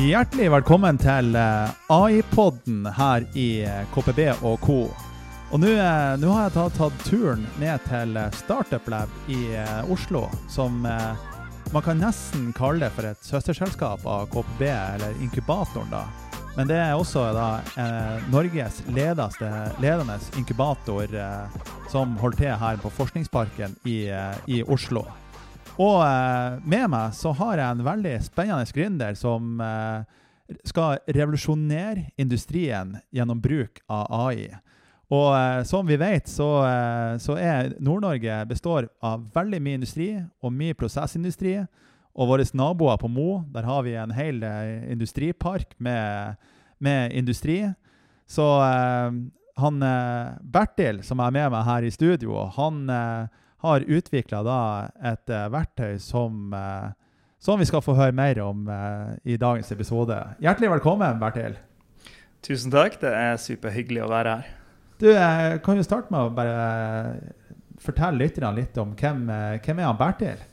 Hjertelig velkommen til eh, AI-podden her i eh, KPB og co. Og nå eh, har jeg tatt, tatt turen ned til Startup Lab i Oslo, som man kan nesten kalle det for et søsterselskap av KPB, eller inkubatoren, da. Men det er også da Norges ledeste, ledende inkubator som holder til her på Forskningsparken i, i Oslo. Og eh, med meg så har jeg en veldig spennende gründer som eh, skal revolusjonere industrien gjennom bruk av AI. Og eh, som vi vet, så, så er Nord-Norge består av veldig mye industri og mye prosessindustri. Og våre naboer på Mo, der har vi en hel industripark med, med industri. Så han Bertil, som er med meg her i studio, han har utvikla et eh, verktøy som, eh, som vi skal få høre mer om eh, i dagens episode. Hjertelig velkommen, Bertil. Tusen takk. Det er superhyggelig å være her. Du jeg kan jo starte med å bare fortelle lytterne litt om hvem, hvem er han Bertil?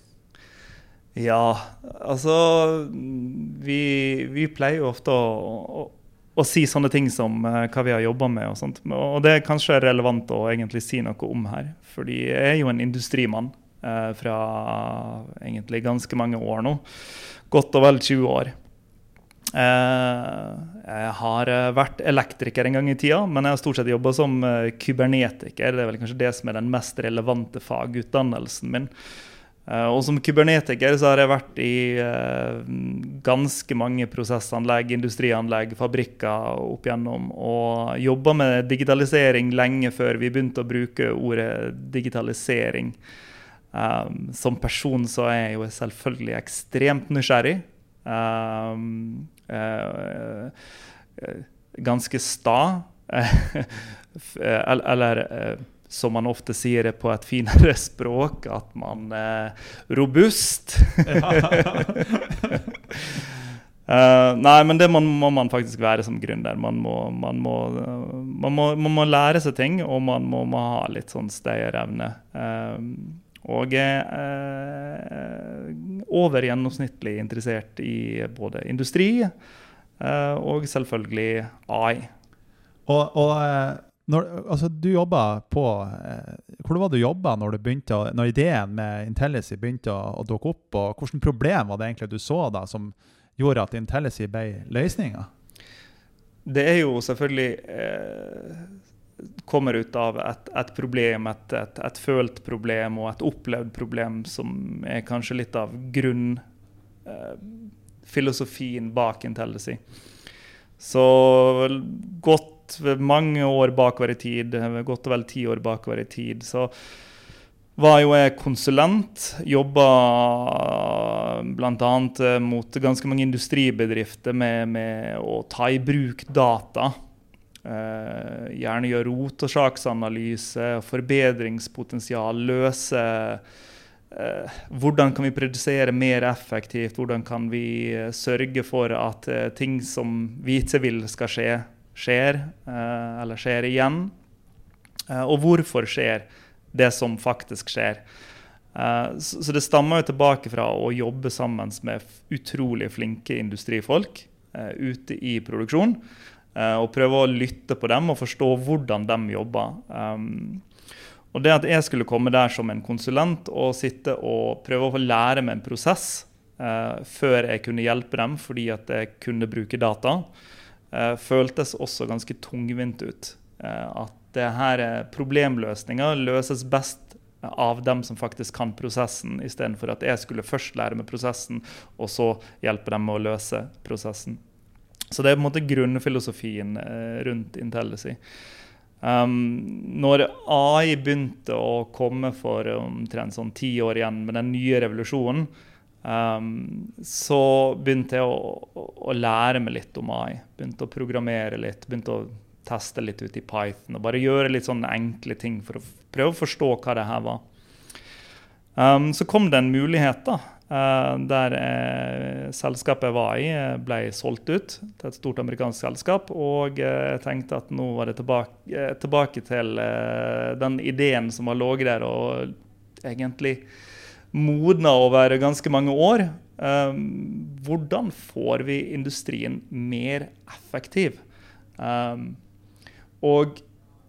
Ja, altså Vi, vi pleier jo ofte å, å, å si sånne ting som eh, hva vi har jobba med. Og sånt. Og det er kanskje relevant å egentlig si noe om her. Fordi jeg er jo en industrimann eh, fra egentlig ganske mange år nå. Godt og vel 20 år. Eh, jeg har eh, vært elektriker en gang i tida, men jeg har stort sett jobba som eh, kybernetiker. Det er vel kanskje det som er den mest relevante fagutdannelsen min. Eh, og som kybernetiker så har jeg vært i eh, ganske mange prosessanlegg, industrianlegg, fabrikker opp igjennom. Og jobba med digitalisering lenge før vi begynte å bruke ordet digitalisering. Um, som person så er jeg jo selvfølgelig ekstremt nysgjerrig. Ganske sta. eller, som man ofte sier det på et finere språk, at man er robust. Uh, nei, men det må, må, man faktisk være som gründer. Man må, man, må, man, må, man må, lære seg ting, og man må, ha litt sånn stayerevne. Uh, og er uh, over gjennomsnittlig interessert i både industri og selvfølgelig AI. Og, og når, altså, du jobba på Hvor var det du jobba når, når ideen med Intellicy begynte å, å dukke opp? og Hvilke problem var det egentlig du så da som gjorde at Intellicy ble løsninga? Det er jo selvfølgelig eh, kommer ut av et, et problem, et, et, et, følt problem og et opplevd problem som er kanskje litt av grunnfilosofien eh, bak Intellicy. Så godt mange år bakover i tid, godt og vel ti år bakover i tid, så var jo jeg konsulent. Jobba bl.a. mot ganske mange industribedrifter med, med å ta i bruk data Uh, gjerne gjøre rot- og saksanalyse, forbedringspotensial, løse uh, Hvordan kan vi produsere mer effektivt? Hvordan kan vi sørge for at ting som vi ikke vil skal skje, skjer, eller skjer igjen? og hvorfor skjer det som faktisk skjer? Så, så det stammer jo tilbake fra å jobbe sammen med utrolig flinke industrifolk ute i produksjon. Eh, og prøve å lytte på dem og forstå hvordan de jobber. Og det at jeg skulle komme der som en konsulent og sitte og prøve å lære meg en prosess før jeg kunne hjelpe dem fordi at jeg kunne bruke data, føltes også ganske tungvint ut. Uh, at det her problemløsninga løses best av dem som faktisk kan prosessen, istedenfor at jeg skulle først lære meg prosessen, og så hjelpe dem med å løse prosessen. Så det er på en måte grunnfilosofien eh, rundt Intellicy. Um, når AI begynte å komme for omtrent sånn ti år igjen med den nye revolusjonen, um, så begynte jeg å, å, å, lære meg litt om AI. Begynte å programmere litt, begynte å teste litt ut i Python og bare gjøre litt sånne enkle ting for å prøve å forstå hva det her var. Um, så kom det en mulighet da, Uh, der uh, selskapet jeg var i, eh, ble solgt ut til et stort amerikansk selskap. Og jeg tenkte at nå var det tilbake, tilbake til den ideen som har ligget der og egentlig modna over ganske mange år. Um, hvordan får vi industrien mer effektiv? Um, og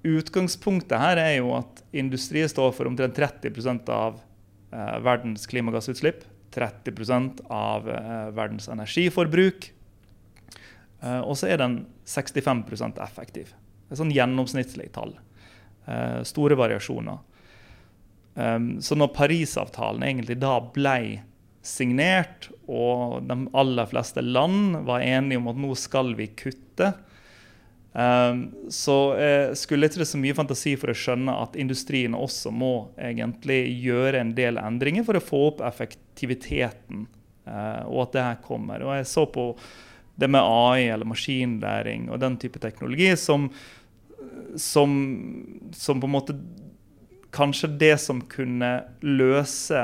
utgangspunktet her er jo at industri står for omtrent 30 av uh, verdens klimagassutslipp. 30 av uh, verdens energiforbruk. Uh, og så er den 65% effektiv. Det er sånn gjennomsnittlig tall. store variasjoner. Um, så når Parisavtalen egentlig da ble signert, og de aller fleste land var enige om at nå skal vi kutte, um, så uh, skulle ikke det så mye fantasi for å skjønne at industrien også må egentlig gjøre en del endringer for å få opp effektiviteten, uh, og at det her kommer. Og jeg så på det med AI eller maskinlæring og den type teknologi som, som, som på en måte kanskje det som kunne løse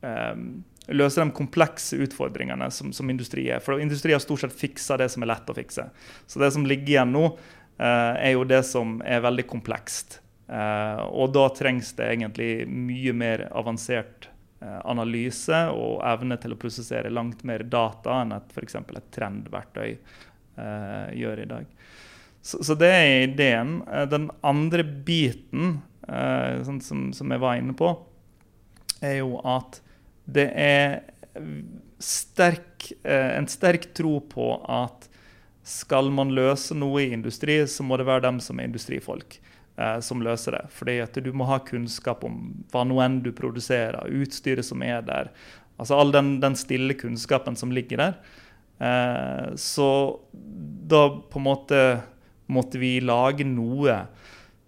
um, løse de komplekse utfordringene som, som, industri er. For industri har stort sett fiksa det som er lett å fikse. Så det som ligger igjen nå, uh, er jo det som er veldig komplekst. Uh, og da trengs det egentlig mye mer avansert uh, analyse og evne til å prosessere langt mer data enn at f.eks. et trendverktøy gjør i dag. Så, så, det er ideen. Den andre biten sånn som, som, jeg var inne på, er jo at det er sterk, eh, en sterk tro på at skal man løse noe i industri, så må det være dem som er industrifolk. Eh, som løser det. Fordi at du må ha kunnskap om hva nå enn du produserer, utstyret som er der. Altså all den, den stille kunnskapen som ligger der. Eh, så da på en måte måtte vi lage noe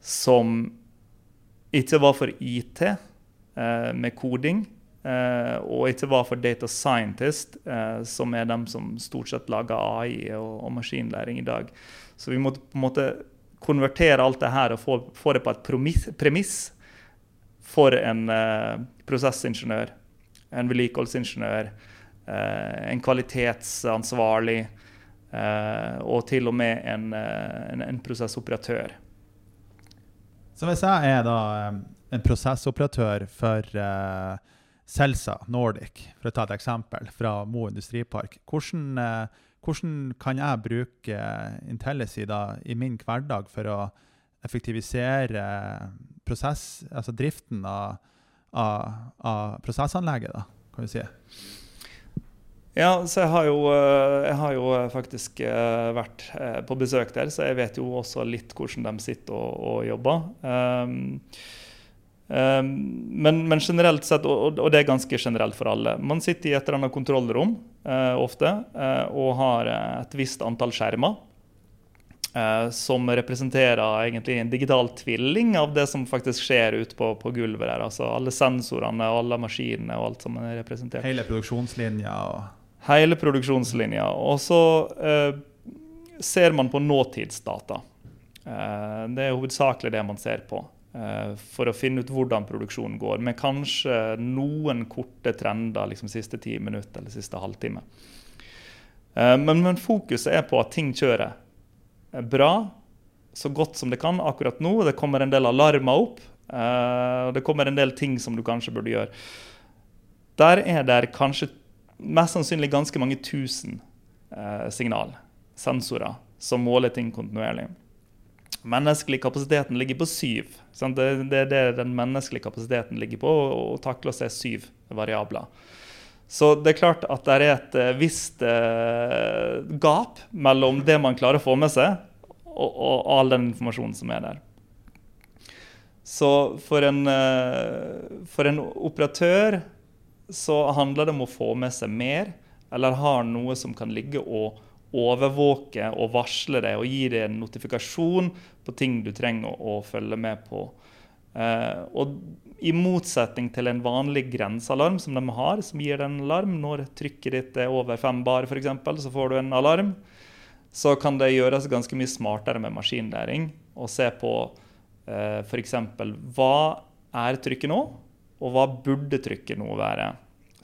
som ikke var for IT eh, med koding, eh, og ikke var for data scientist, eh, som er dem som stort sett lager AI og, og, maskinlæring i dag. Så vi måtte på en måte konvertere alt det her og få, få det på et premiss for en eh, prosessingeniør, en vedlikeholdsingeniør, eh, en kvalitetsansvarlig eh, og til og med en, en, en prosessoperatør. Så hvis jeg er da en prosessoperatør for uh, Celsa Nordic, for å ta et eksempel, fra Mo industripark, hvordan, uh, hvordan kan jeg bruke Intellicy da i min hverdag for å effektivisere prosess, altså driften av, av, av prosessanlegget, da, kan vi si? Ja, så jeg har jo, eh, jeg har jo eh, faktisk eh, vært på besøk der, så jeg vet jo også litt hvordan de sitter og, og jobber. Um, um, men, men, generelt sett, og, og, det er ganske generelt for alle, man sitter i et eller annet kontrollrom uh, ofte uh, og har et visst antall skjermer. Som representerer egentlig en digital tvilling av det som faktisk skjer ute på, på, gulvet. der, altså Alle sensorene og alle maskinene og alt som er representert. Hele produksjonslinja og Hele produksjonslinja. Og så eh, ser man på nåtidsdata. Eh, det er hovedsakelig det man ser på. Eh, for å finne ut hvordan produksjonen går, med kanskje noen korte trender liksom siste ti minutter eller siste halvtime. Eh, men, men, fokuset er på at ting kjører bra, så godt som det kan akkurat nå. Det kommer en del alarmer opp. Eh, det kommer en del ting som du kanskje burde gjøre. Der er det kanskje mest sannsynlig ganske mange tusen eh, signal, sensorer, som måler ting kontinuerlig. Menneskelig kapasiteten ligger på syv. Sant? Det det, det den menneskelige kapasiteten ligger på, å takle å se syv variabler. Så det er klart at det er et uh, visst eh, gap mellom det man klarer å få med seg, og, og all den informasjonen som er der. Så for en, eh, for en operatør så handler det om å få med seg mer, eller har noe som kan ligge og overvåke og varsle deg og gi deg en notifikasjon på ting du trenger å, følge med på. Eh, og I motsetning til en vanlig grensealarm som de har, som gir deg en alarm når trykket ditt er over fem bar, f.eks., så får du en alarm. Så kan det gjøres ganske mye smartere med maskinlæring og se på eh, f.eks. hva er trykket nå, og hva burde trykket nå være?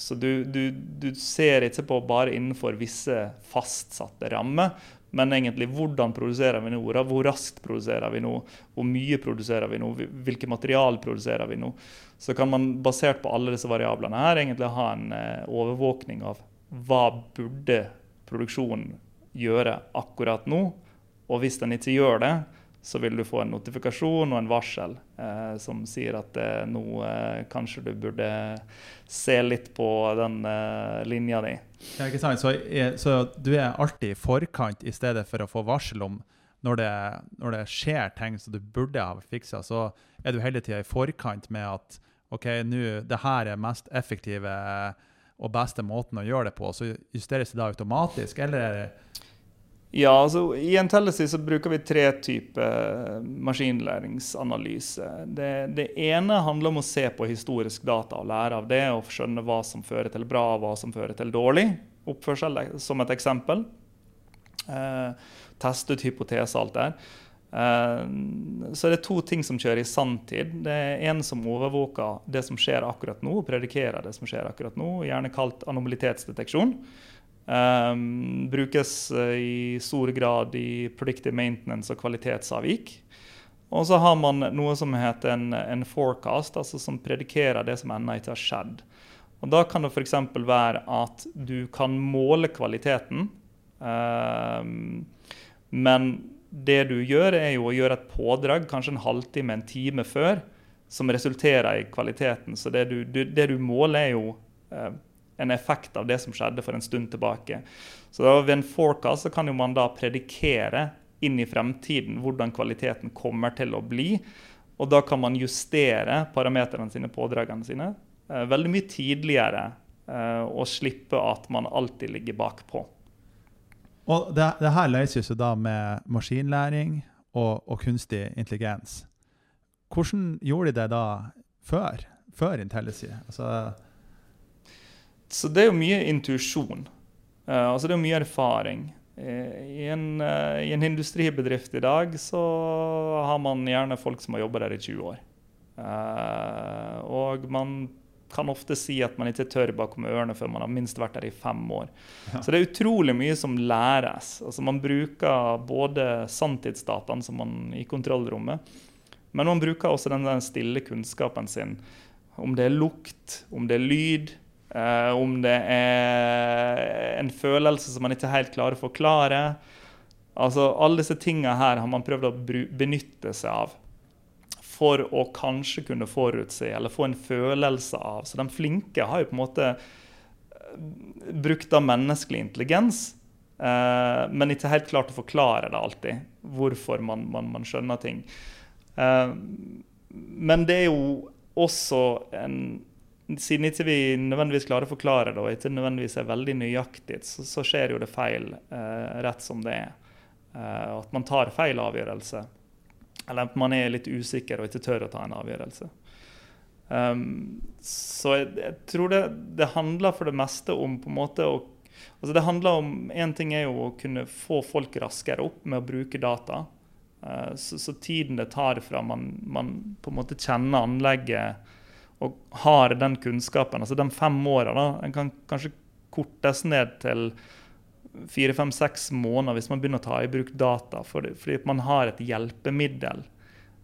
Så du, du, du, ser ikke på bare innenfor visse fastsatte rammer, men egentlig hvordan produserer vi nå? Hvor raskt produserer vi nå? Hvor mye produserer vi nå? Hvilke material produserer vi nå? Så kan man basert på alle disse variablene her egentlig ha en eh, overvåkning av hva burde produksjonen gjøre akkurat nå. Og hvis den ikke gjør det, så vil du få en notifikasjon og en varsel eh, som sier at eh, nå eh, kanskje du burde se litt på den eh, linja di. Ja, ikke sant? Så, så, du er alltid i forkant i stedet for å få varsel om når det, når det skjer ting som du burde ha fiksa, så er du hele tida i forkant med at OK, nå det her er mest effektive og beste måten å gjøre det på. Så justeres det da automatisk, eller er ja, altså I Intellisy så bruker vi tre typer maskinlæringsanalyse. Det, det, ene handler om å se på historisk data og lære av det og skjønne hva som fører til bra og hva som fører til dårlig oppførsel, som et eksempel. Eh, teste ut hypotese og alt der. Eh, så det er det to ting som kjører i sanntid. Det er en som overvåker det som skjer akkurat nå, og predikerer det som skjer akkurat nå, gjerne kalt anomalitetsdeteksjon. Um, brukes uh, i stor grad i predictive maintenance og kvalitetsavvik. Og så har man noe som heter en, en forecast, altså som predikerer det som ennå ikke har skjedd. Og Da kan det f.eks. være at du kan måle kvaliteten, um, men det du gjør, er jo å gjøre et pådrag kanskje en halvtime, en time før, som resulterer i kvaliteten. Så det du, du, det du måler, er jo uh, en effekt av det som skjedde for en stund tilbake. Så da, Ved en forecast så kan jo man da predikere inn i fremtiden hvordan kvaliteten kommer til å bli. Og da kan man justere parameterne sine, pådragene sine, eh, veldig mye tidligere. Eh, og slippe at man alltid ligger bakpå. Og det, det her løses jo da med maskinlæring og, og, kunstig intelligens. Hvordan gjorde de det da før? Før Intellisy? Altså, så det er jo mye intuisjon. Uh, altså det er mye erfaring. Uh, i, en, uh, I en, industribedrift i dag så har man gjerne folk som har jobba der i 20 år. og man kan ofte si at man ikke tør bakom ørene før man har minst vært der i fem år. Ja. Så det er utrolig mye som læres. Altså Man bruker både sanntidsdataen som man i kontrollrommet, men man bruker også den stille kunnskapen sin. Om det er lukt, om det er lyd, Uh, om det er en følelse som man ikke helt klarer å forklare. Altså, Alle disse tingene her har man prøvd å benytte seg av for å kanskje kunne forutse eller få en følelse av. Så de flinke har jo på en måte eh, brukt av menneskelig intelligens, uh, men ikke helt klart å forklare det alltid. Hvorfor man, man, man skjønner ting. Uh, men det er jo også en siden ikke vi nødvendigvis klarer å forklare det, og ikke nødvendigvis er veldig nøyaktig, så, så skjer jo det feil eh, rett som det er. Eh, at man tar feil avgjørelse. Eller at man er litt usikker og ikke tør å ta en avgjørelse. Um, så jeg, jeg, tror det, det, handler for det meste om på en måte å altså det handler om, Én ting er jo å kunne få folk raskere opp med å bruke data. Uh, så, så, tiden det tar fra man, man på en måte kjenner anlegget og har den kunnskapen, altså de fem åra, den kan kanskje kortes ned til fire, fem, seks måneder hvis man begynner å ta i bruk data. Fordi, fordi man har et hjelpemiddel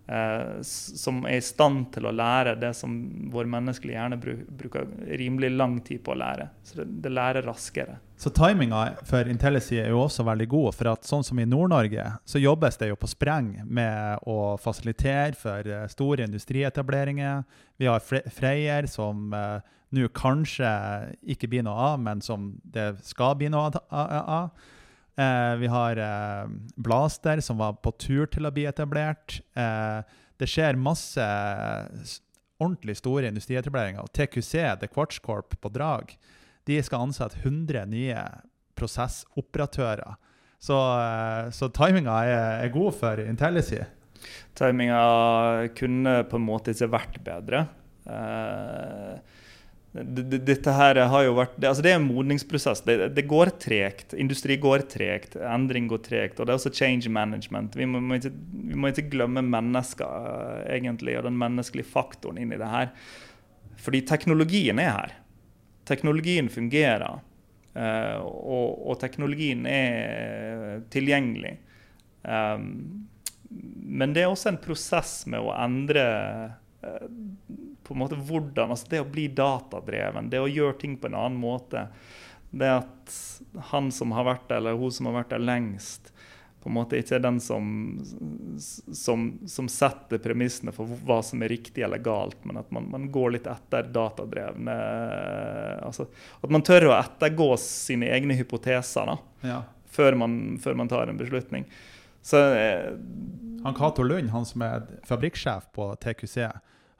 eh, som er i stand til å lære det som vår menneskelige hjerne bruker rimelig lang tid på å lære. Så det, det lærer raskere. Så timinga for Intellisy er jo også veldig god. For at sånn som i Nord-Norge, så jobbes det jo på spreng med å fasilitere for uh, store industrietableringer. Vi har Freyr, som uh, nå kanskje ikke blir noe av, men som det skal bli noe av. Uh, vi har Blaster, som var på tur til å bli etablert. det skjer masse ordentlig store industrietableringer. TQC, The Quartz Corp på Drag, de skal ansette 100 nye prosessoperatører. Så, eh, så timinga er, er, god for Intellisy. Timinga kunne på en måte ikke vært bedre. Uh, dette her har jo vært, det, altså det er en modningsprosess. Det, det, går tregt. Industri går tregt. Endring går tregt. Og det er også change management. Vi må, må, ikke, vi må ikke, glemme mennesker uh, egentlig, og den menneskelige faktoren inn i det her. Fordi teknologien er her teknologien fungerer. Uh, og, og, teknologien er tilgjengelig. Um, men det er også en prosess med å endre på en måte hvordan, altså Det å bli datadreven, det å gjøre ting på en annen måte. Det at han som har vært der, eller hun som har vært der lengst, på en måte ikke er den som, som, som, setter premissene for hva som er riktig eller galt, men at man, man går litt etter datadrevne altså, At man tør å ettergå sine egne hypoteser da, ja. før, man, før, man, tar en beslutning. Så, eh, han Cato Lund, han som er fabrikksjef på TQC,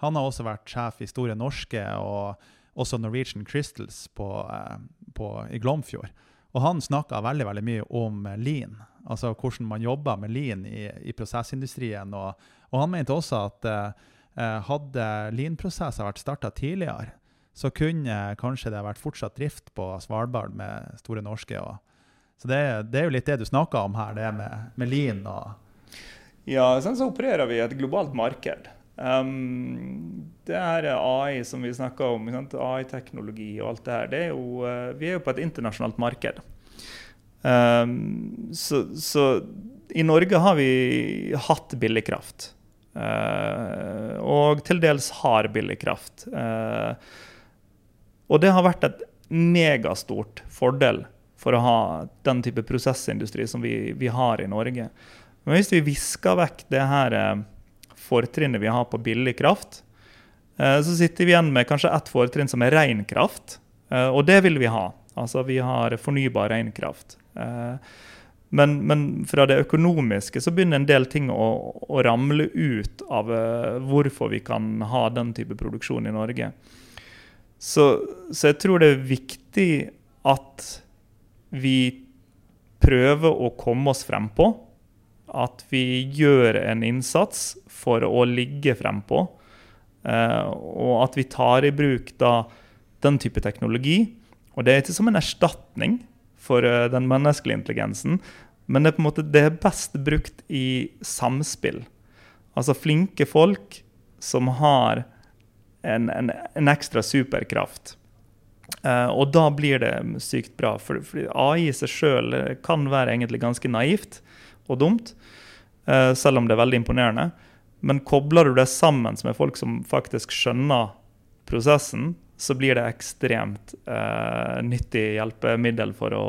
han har også vært sjef i Store Norske og også Norwegian Crystals på, eh, på, i Glomfjord. Og han snakka veldig, veldig mye om lean, altså hvordan man jobber med lean i, i prosessindustrien. Og, og, han mente også at eh, hadde lean-prosesser vært starta tidligere, så kunne kanskje det vært fortsatt drift på Svalbard med Store Norske. Og, så det, det, er jo litt det du snakker om her, det med, med lean og Ja, sånn så opererer vi i et globalt marked. Um, det er AI som vi snakker om, AI-teknologi og alt det her, det er jo, uh, vi er jo på et internasjonalt marked. Um, så, så, i Norge har vi hatt billig kraft. Uh, og til dels har billig kraft. Uh, og det har vært et megastort fordel for å ha den type prosessindustri som vi, vi har i Norge. Men hvis vi visker vekk det her fortrinnet vi har på billig kraft. Eh, så sitter vi igjen med kanskje ett fortrinn som er ren kraft, eh, og det vil vi ha. Altså vi har fornybar ren kraft. Eh, men, men, fra det økonomiske så begynner en del ting å, å ramle ut av hvorfor vi kan ha den type produksjon i Norge. Så, så jeg tror det er viktig at vi prøver å komme oss frempå. At vi gjør en innsats for å ligge frempå. Uh, og at vi tar i bruk da den type teknologi. Og det er ikke som en erstatning for uh, den menneskelige intelligensen, men det er på en måte det er best brukt i samspill. Altså flinke folk som har en, en, en ekstra superkraft. Uh, og da blir det sykt bra. For, for AI i seg sjøl kan være egentlig ganske naivt og dumt, selv om det er veldig imponerende. Men kobler du det sammen med folk som faktisk skjønner prosessen, så blir det ekstremt eh, nyttig hjelpemiddel for å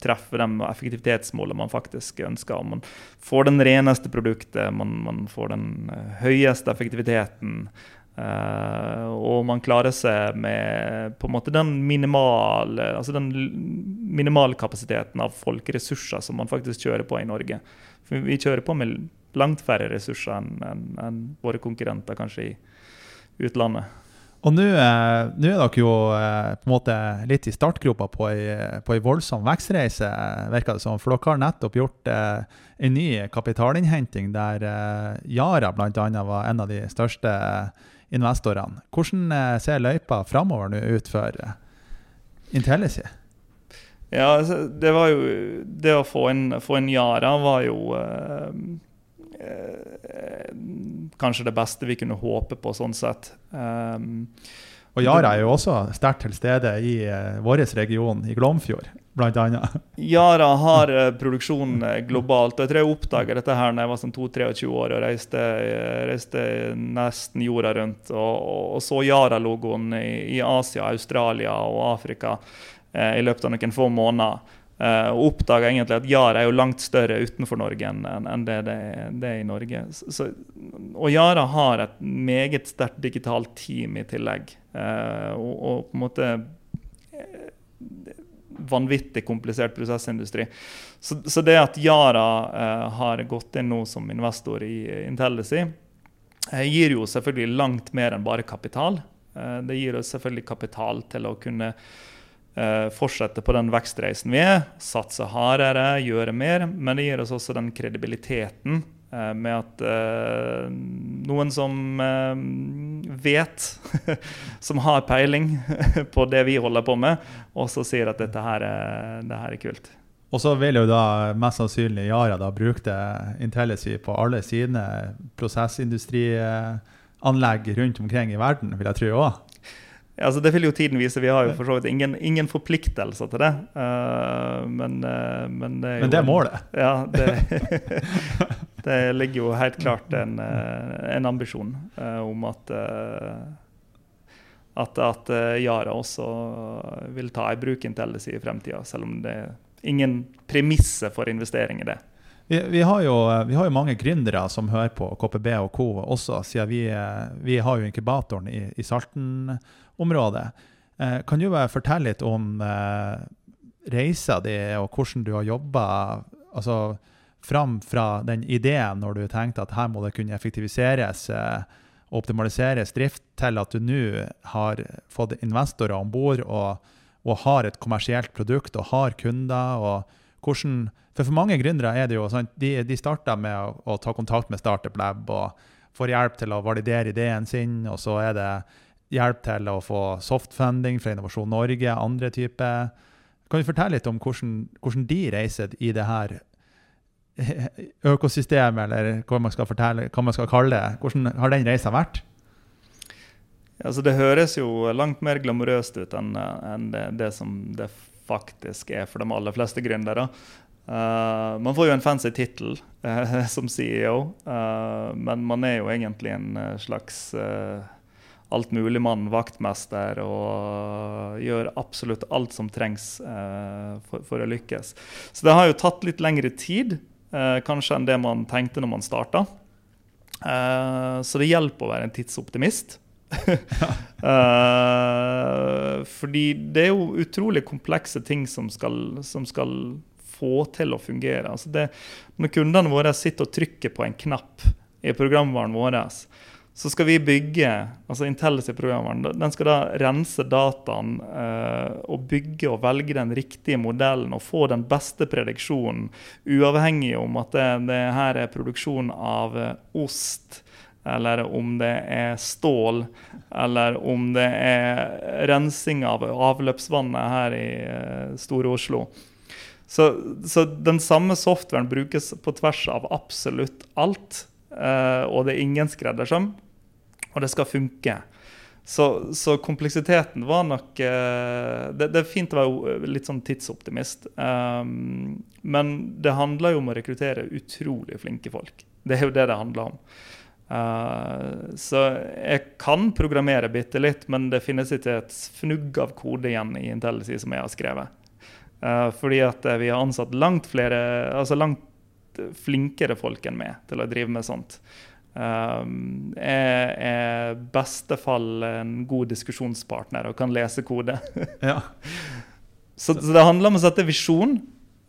treffe de effektivitetsmålene man faktisk ønsker. Man får den reneste produktet, man, man får den eh, høyeste effektiviteten. Uh, og man klarer seg med på en måte den minimale altså den minimalkapasiteten av folkeressurser som man faktisk kjører på i Norge. For vi kjører på med langt færre ressurser enn en, en våre konkurrenter kanskje i utlandet. Og nå eh, er dere jo eh, på en måte litt i startgropa på ei, voldsom vekstreise, virker det som. For dere har nettopp gjort eh, en ny kapitalinnhenting der eh, Yara bl.a. var en av de største investorene. Hvordan eh, ser løypa framover nå ut for eh, Intellicy? Ja, altså, det var jo Det å få en, få en Yara var jo eh, Eh, kanskje det beste vi kunne håpe på, sånn sett. Um, og Yara er jo også sterkt til stede i vår region, i Glomfjord, bl.a. Yara har uh, produksjon globalt. og Jeg tror jeg oppdaga dette her når jeg var sånn 22-23 år og reiste, reiste, nesten jorda rundt. Og, og så Yara-logoen i, i, Asia, Australia og Afrika eh, i løpet av noen få måneder. Eh, og oppdaga egentlig at Yara er jo langt større utenfor Norge enn, enn det det det er, i Norge. Så, og Yara har et meget sterkt digitalt team i tillegg. Eh, og, og, på en måte vanvittig komplisert prosessindustri. Så, så det at Yara har gått inn nå som investor i Intellicy, gir jo selvfølgelig langt mer enn bare kapital. det gir oss selvfølgelig kapital til å kunne eh, fortsette på den vekstreisen vi er, satse hardere, gjøre mer. Men det gir oss også den kredibiliteten eh, med at eh, noen som eh, vet, som har peiling på det vi holder på med, også sier at dette her, det her er kult. Og så vil jo da mest sannsynlig Yara da bruke IntelliSy på alle sine prosessindustrianlegg rundt omkring i verden, vil jeg tro òg. Altså, det vil jo tiden vise. Vi har jo for så vidt ingen, ingen forpliktelser til det. Uh, men, uh, men, det men det er målet? Ja. Det, det, ligger jo helt klart en, en ambisjon uh, om at at, at Yara også vil ta i bruk Intellis i fremtida, selv om det er ingen premisser for investering i det. Vi, vi, har jo, vi, har jo, mange gründere som hører på KPB og Co. også, siden vi, vi har jo inkubatoren i, i Salten-området. Eh, kan du bare fortelle litt om eh, reisa di, og hvordan du har jobba altså, fram fra den ideen når du tenkte at her må det kunne effektiviseres eh, og optimaliseres drift, til at du nå har fått investorer om bord og, og, har et kommersielt produkt og har kunder. og hvordan for for mange gründere er det jo sånn de, de starter med å, å, ta kontakt med Startup Lab og får hjelp til å validere ideen sin, og så er det hjelp til å få softfunding fra Innovasjon Norge, andre typer. Kan du fortelle litt om hvordan, hvordan de reiser i det her økosystemet, eller hva man skal, fortelle, hva man skal kalle det? Hvordan har den reisa vært? Altså, det høres jo langt mer glamorøst ut enn, enn det, det, som det faktisk er for de aller fleste gründere. Uh, man får jo en fancy tittel uh, som CEO, uh, men man er jo egentlig en slags altmuligmann, vaktmester, og gjør absolutt alt som trengs for, for, å lykkes. Så det har jo tatt litt lengre tid kanskje enn det man tenkte når man starta. så det hjelper å være en tidsoptimist. fordi det er jo utrolig komplekse ting som skal, som skal få til å fungere. Altså det, når kundene våre sitter og trykker på en knapp i programvaren vår, så skal vi bygge altså Intellis i den skal da rense dataen eh, og bygge og velge den riktige modellen og få den beste prediksjonen, uavhengig om at det, det her er produksjon av eh, ost, eller om det er stål, eller om det er rensing av avløpsvannet her i eh, Store Oslo. Så, så, den samme softwaren brukes på tvers av absolutt alt. Uh, og det er ingen skreddersøm, og det skal funke. Så, så kompleksiteten var nok uh, det, det, er fint å være litt sånn tidsoptimist. Um, men det handler jo om å rekruttere utrolig flinke folk. Det er jo det det handler om. Uh, så jeg kan programmere bitte litt, men det finnes ikke et fnugg av kode igjen i IntelliSea som jeg har skrevet. Uh, fordi at vi har ansatt langt flere, altså langt flinkere folk enn meg til å drive med sånt. Um, jeg er beste fall en god diskusjonspartner og kan lese kode. ja. så, så, det handler om å sette visjon.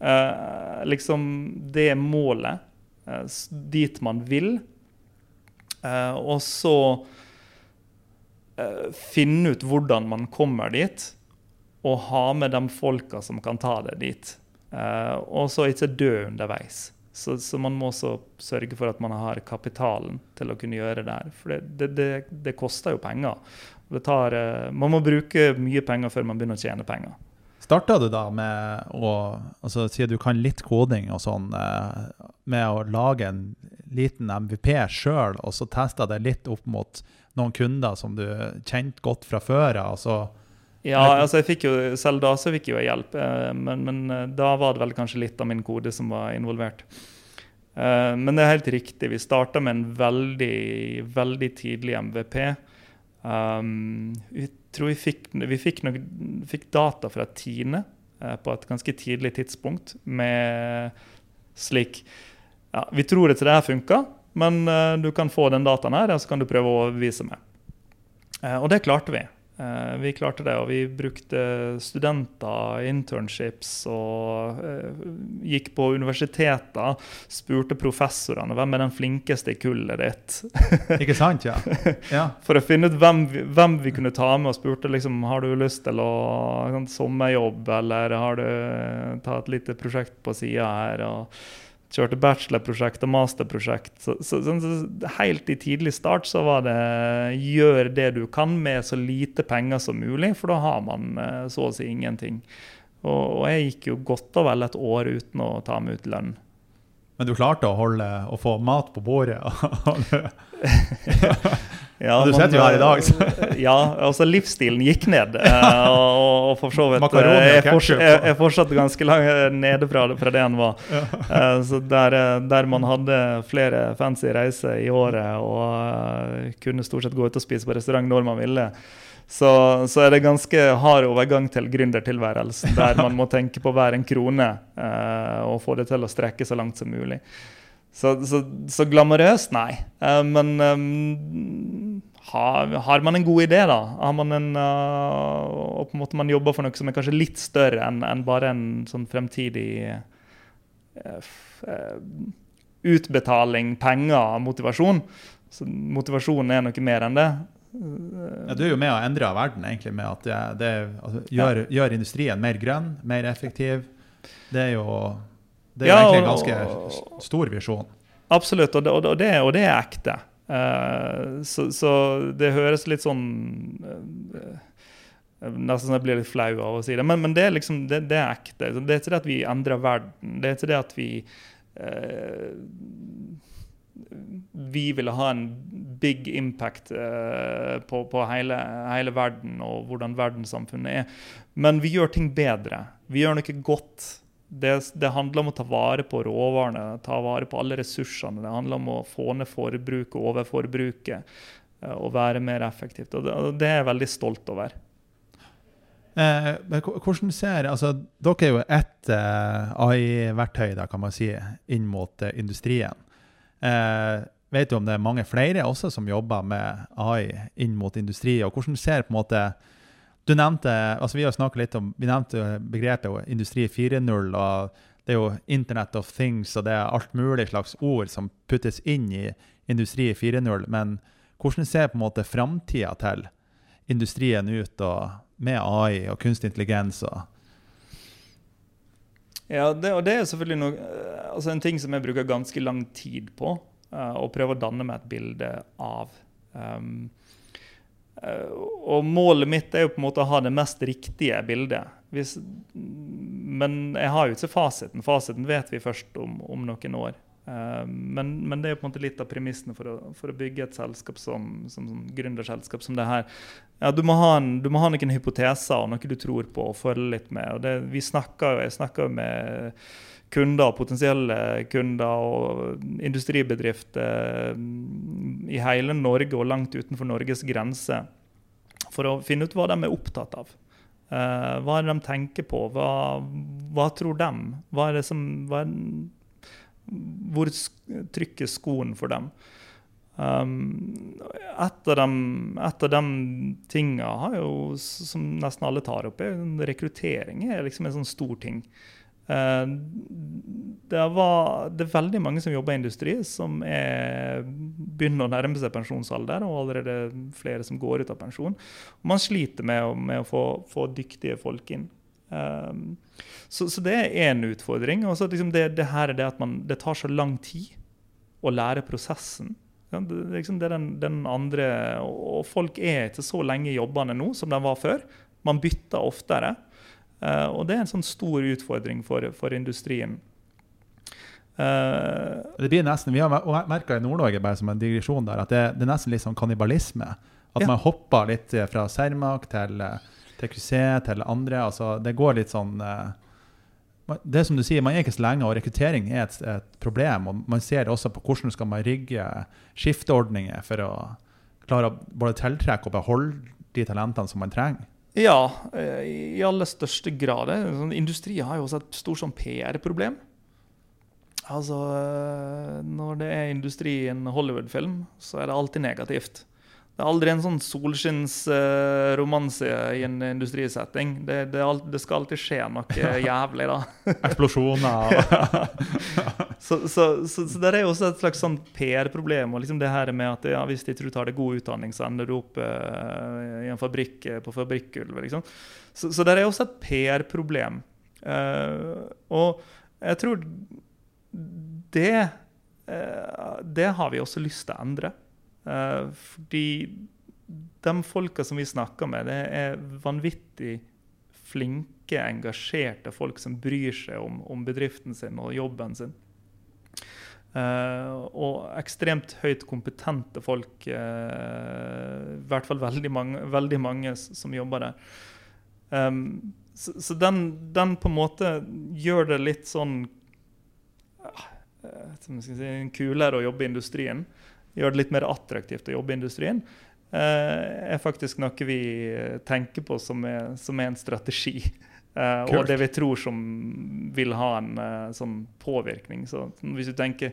Uh, liksom det målet. målet. dit man vil. og så finne ut hvordan man kommer dit og ha med de folka som kan ta det dit. Uh, og så ikke dø underveis. Så, så, man må også sørge for at man har kapitalen til å kunne gjøre det der. For det, det, det, det koster jo penger. Tar, uh, man må bruke mye penger før man begynner å tjene penger. Starta du da med å altså Siden du kan litt koding og sånn, uh, med å lage en liten MVP sjøl, og så testa det litt opp mot noen kunder som du kjente godt fra før av? Ja, altså jeg fikk jo, selv da så fikk jeg jo hjelp, eh, men, men, eh, da var det vel kanskje litt av min kode som var involvert. Eh, men det er helt riktig. Vi starta med en veldig, veldig tidlig MVP. Um, vi tror vi fikk, vi fikk, nok, fikk data fra Tine på et ganske tidlig tidspunkt med slik ja, Vi tror ikke det her funka, men du kan få den dataen her, og så kan du prøve å overbevise meg. og det klarte vi. Eh, vi klarte det, og vi brukte studenter, internships og uh, gikk på universiteter. Spurte professorene hvem er den flinkeste i kullet ditt. Ikke sant, ja. ja. For å finne ut hvem hvem vi, kunne ta med, og spurte liksom har du lyst til å sånn sommerjobb, eller har du tatt ta et lite prosjekt på sida her. og kjørte bachelorprosjekt og masterprosjekt. Så, så, så, så, helt i tidlig start så var det gjør det du kan med så lite penger som mulig, for da har man eh, så å si ingenting. Og, og jeg gikk jo godt og vel et år uten å ta meg ut lønn. Men du klarte å holde å få mat på bordet? Ja, du men, sitter jo her i dag, så. eh, Ja, altså livsstilen gikk ned. eh, og, og for så vidt Makaroni eh, er, ketchup, forts- er, er fortsatt ganske langt nede fra, fra det han var. Så der, der man hadde flere fancy reiser i året og kunne stort sett gå ut og spise på restaurant når man ville, så, så er det ganske hard overgang til gründertilværelsen, der man må tenke på hver en krone eh, og få det til å strekke så langt som mulig. Så, så, så glamorøst, nei. Men har, har man en god idé, da? Har man en, uh, og på en måte man jobber for noe som er kanskje litt større enn en bare en sånn fremtidig uh, eh, utbetaling, penger, motivasjon. Så motivasjonen er noe mer enn det. Ja, du er jo med å endre verden, egentlig, med at det, det altså, gjør, gjør industrien mer grønn, mer effektiv. Det er jo det er Ja, egentlig en og- ganske s- stor visjon. Absolutt, og det, og det- og og er ekte. Eh, så, så det høres litt sånn eh, Nesten så jeg blir litt flau av å si det, men, men det, er liksom, det, det er ekte. Det er ikke det at vi endrer verden. Det er ikke det at vi eh, Vi ville ha en big impact eh, på, på hele, hele verden og hvordan verdenssamfunnet er. Men vi gjør ting bedre. Vi gjør noe godt. Det, det handler om å ta vare på råvarene, ta vare på alle ressursene. Det handler om å få ned forbruket overforbruket eh, og være mer effektivt. Og det, og det er jeg veldig stolt over. Eh, hvordan ser, altså, Dere er jo ett eh, AI-verktøy kan man si, inn mot eh, industrien. Eh, vet du om det er mange flere også som jobber med AI inn mot industri? og hvordan ser på en måte, du nevnte, altså Vi har litt om, vi nevnte begrepet industri 4.0. og Det er jo Internet of Things og det er alt mulig slags ord som puttes inn i industri 4.0. Men hvordan ser på en måte framtida til industrien ut og med AI og kunstig intelligens? og Ja, det, og det er selvfølgelig noe, altså en ting som jeg bruker ganske lang tid på. Uh, å prøve å danne meg et bilde av. Um, og målet mitt er jo på en måte å ha det mest riktige bildet. Hvis, men jeg har jo ikke fasiten. Fasiten vet vi først om, om noen år. Eh, men, men det er jo på en måte litt av premissene for for å bygge et selskap som, som, som gründerselskap som det her. Ja, du, må en, du må ha noen hypoteser og noe du tror på og følge litt med. og det, vi snakker, jo- Jeg snakker jo med kunder, potensielle kunder og industribedrifter mm, i hele Norge og langt utenfor Norges grenser for å finne ut hva de er opptatt av. Eh, hva er det de tenker på? Hva, hva tror de? Hva er det som, er, hvor trykker skoen for dem? Um, et av de, et av jo, som nesten alle tar opp, er rekruttering er liksom en sånn stor ting. Eh, det, var, det er veldig mange som jobber i industri, som er, begynner å nærme seg pensjonsalder, og allerede flere som går ut av pensjon. Og man sliter med, med å få, få dyktige folk inn. Um, så, så det er én utfordring. Og liksom det, det her er det at man, det tar så lang tid å lære prosessen. Ja, Det, liksom det er den, den andre, og folk er ikke så lenge i jobbene nå som de var før. Man bytter oftere. Eh, og det er en sånn stor utfordring for, for industrien. Uh, Det blir nesten, Vi har merka i Nord-Norge bare som en digresjon der, at det, det er nesten litt sånn kannibalisme. At Ja. man hopper litt eh, fra Cermaq til, til til andre. altså Det går litt sånn det er som du sier, Man er ikke så lenge, og rekruttering er et, et problem. og Man ser det også på hvordan skal man rigge skifteordninger for å klare å både tiltrekke og beholde de talentene som man trenger. Ja, eh, i aller største grad. Sånn, industri har jo også et stort sånn PR-problem. Altså, eh, Når det er industri i en Hollywood-film, så er det alltid negativt. Det er aldri en sånn solskinnsromanse i en industrisetting. Det, det, det skal alltid skje noe jævlig, da. Eksplosjoner. Så, så, så, så det er jo også et slags sånn PR-problem. og liksom det her med at ja, Hvis ikke du tar deg god utdanning, så ender du opp uh, i en fabrikk eh, på fabrikkgulvet. Liksom. Så, så det er også et PR-problem. Eh, og jeg tror det eh, Det har vi også lyst til å endre. Eh, fordi de folka som vi snakker med, det er vanvittig flinke, engasjerte folk som bryr seg om, om bedriften sin og jobben sin. Uh, og ekstremt høyt kompetente folk. Uh, I hvert fall veldig mange, veldig mange som jobber der. Um, så, så den, den, på en måte gjør det litt sånn uh, si, kulere å jobbe i industrien. Gjør det litt mer attraktivt å jobbe i industrien. er faktisk noe vi tenker på som er, som er en strategi. Uh, og det vi tror som vil ha en sånn påvirkning. Så hvis du tenker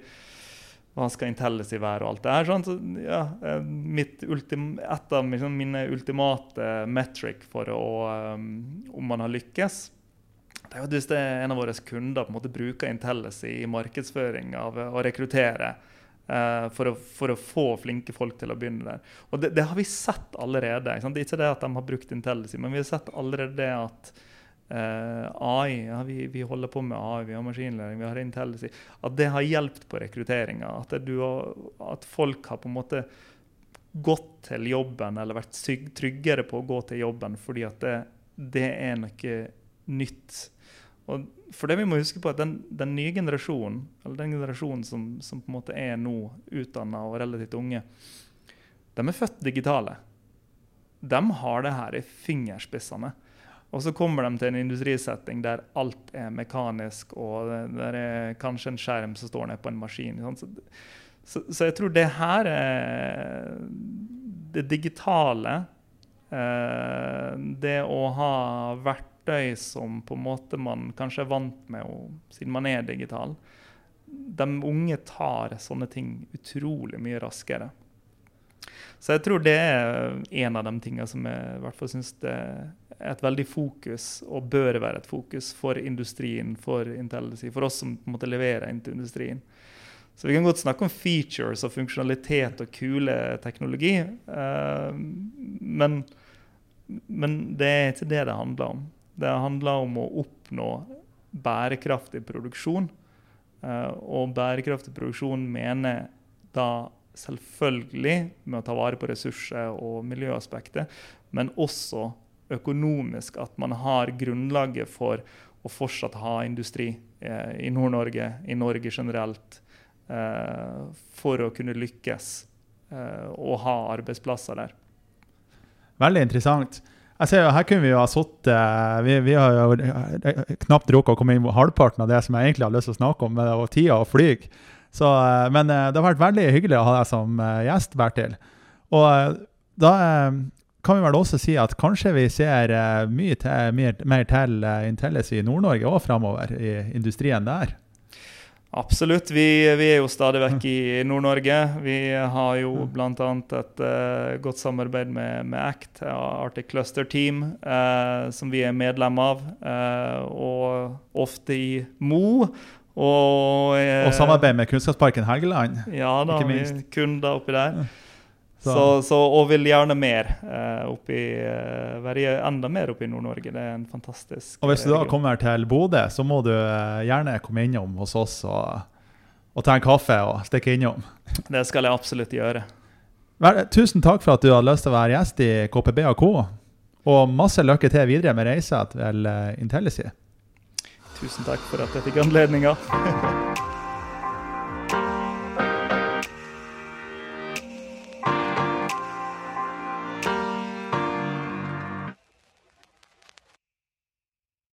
hva skal Intellicy være og alt det her, sånn, så ja, eh, ultim, Et av liksom, mine ultimate metric for å, om man har lykkes, det er jo hvis det er en av våre kunder på en måte bruker Intellicy i markedsføring av å rekruttere. Uh, for, å, for, å, få flinke folk til å begynne der. Og det, det har vi sett allerede. Ikke, det er ikke det at de har brukt Intellicy, men vi har sett allerede det at Uh, AI, ja, vi, vi, holder på med AI, vi har maskinlæring, vi har Intellicy. At det har hjulpet på rekrutteringa. At, at, folk har på en måte gått til jobben eller vært tryggere på å gå til jobben fordi at det, det er noe nytt. Og for det vi må huske på at den, den nye generasjonen, eller den generasjonen som, som, på en måte er nå utdanna og relativt unge, de er født digitale. De har det her i fingerspissene. Og så kommer de til en industrisetting der alt er mekanisk, og det er kanskje en skjerm som står ned på en maskin. Så, så, så, jeg tror det her er det digitale. Eh, det å ha verktøy som på en måte man kanskje er vant med siden man er digital. De unge tar sånne ting utrolig mye raskere. Så jeg tror det er en av de tingene som jeg i hvert fall syns er et veldig fokus, og bør være et fokus, for industrien, for Intellicy, for oss som måtte levere inn til industrien. Så vi kan godt snakke om features og funksjonalitet og kule teknologi, uh, men, men, det er ikke det det handler om. Det handler om å oppnå bærekraftig produksjon. Uh, og bærekraftig produksjon mener da selvfølgelig med å ta vare på ressurser og miljøaspektet, men også økonomisk. At man har grunnlaget for å fortsatt ha industri eh, i Nord-Norge, i Norge generelt, eh, for å kunne lykkes eh, og ha arbeidsplasser der. Veldig interessant. Jeg ser jo, Her kunne vi jo ha sittet eh, vi, vi, har jo eh, knapt rukket å komme inn på halvparten av det som jeg egentlig har lyst til å snakke om, med tida og flyg. Så, eh, men eh, det har vært veldig hyggelig å ha deg som eh, gjest, Bertil. Og da kan vi vel også si at kanskje vi ser mye til, mer, mer til Intellis i Nord-Norge òg framover, i industrien der? Absolutt. Vi, vi, er jo stadig vekk i Nord-Norge. Vi har jo bl.a. et uh, godt samarbeid med, med, ACT, Arctic Cluster Team, uh, som vi er medlem av. Uh, og ofte i Mo og, eh, og samarbeid med Kunnskapsparken Helgeland. Ja da, vi er kunder oppi der. Så. Så, og vil gjerne mer eh, oppi, eh, være enda mer oppe i Nord-Norge. Det er en fantastisk Og Hvis du da eh, kommer til Bodø, så må du eh, gjerne komme innom hos oss og, og ta en kaffe og stikke innom. Det skal jeg absolutt gjøre. Vel, tusen takk for at du hadde lyst til å være gjest i KPB og K. Og masse lykke til videre med reisa til Intellicy. Tusen takk for at jeg fikk anledninga.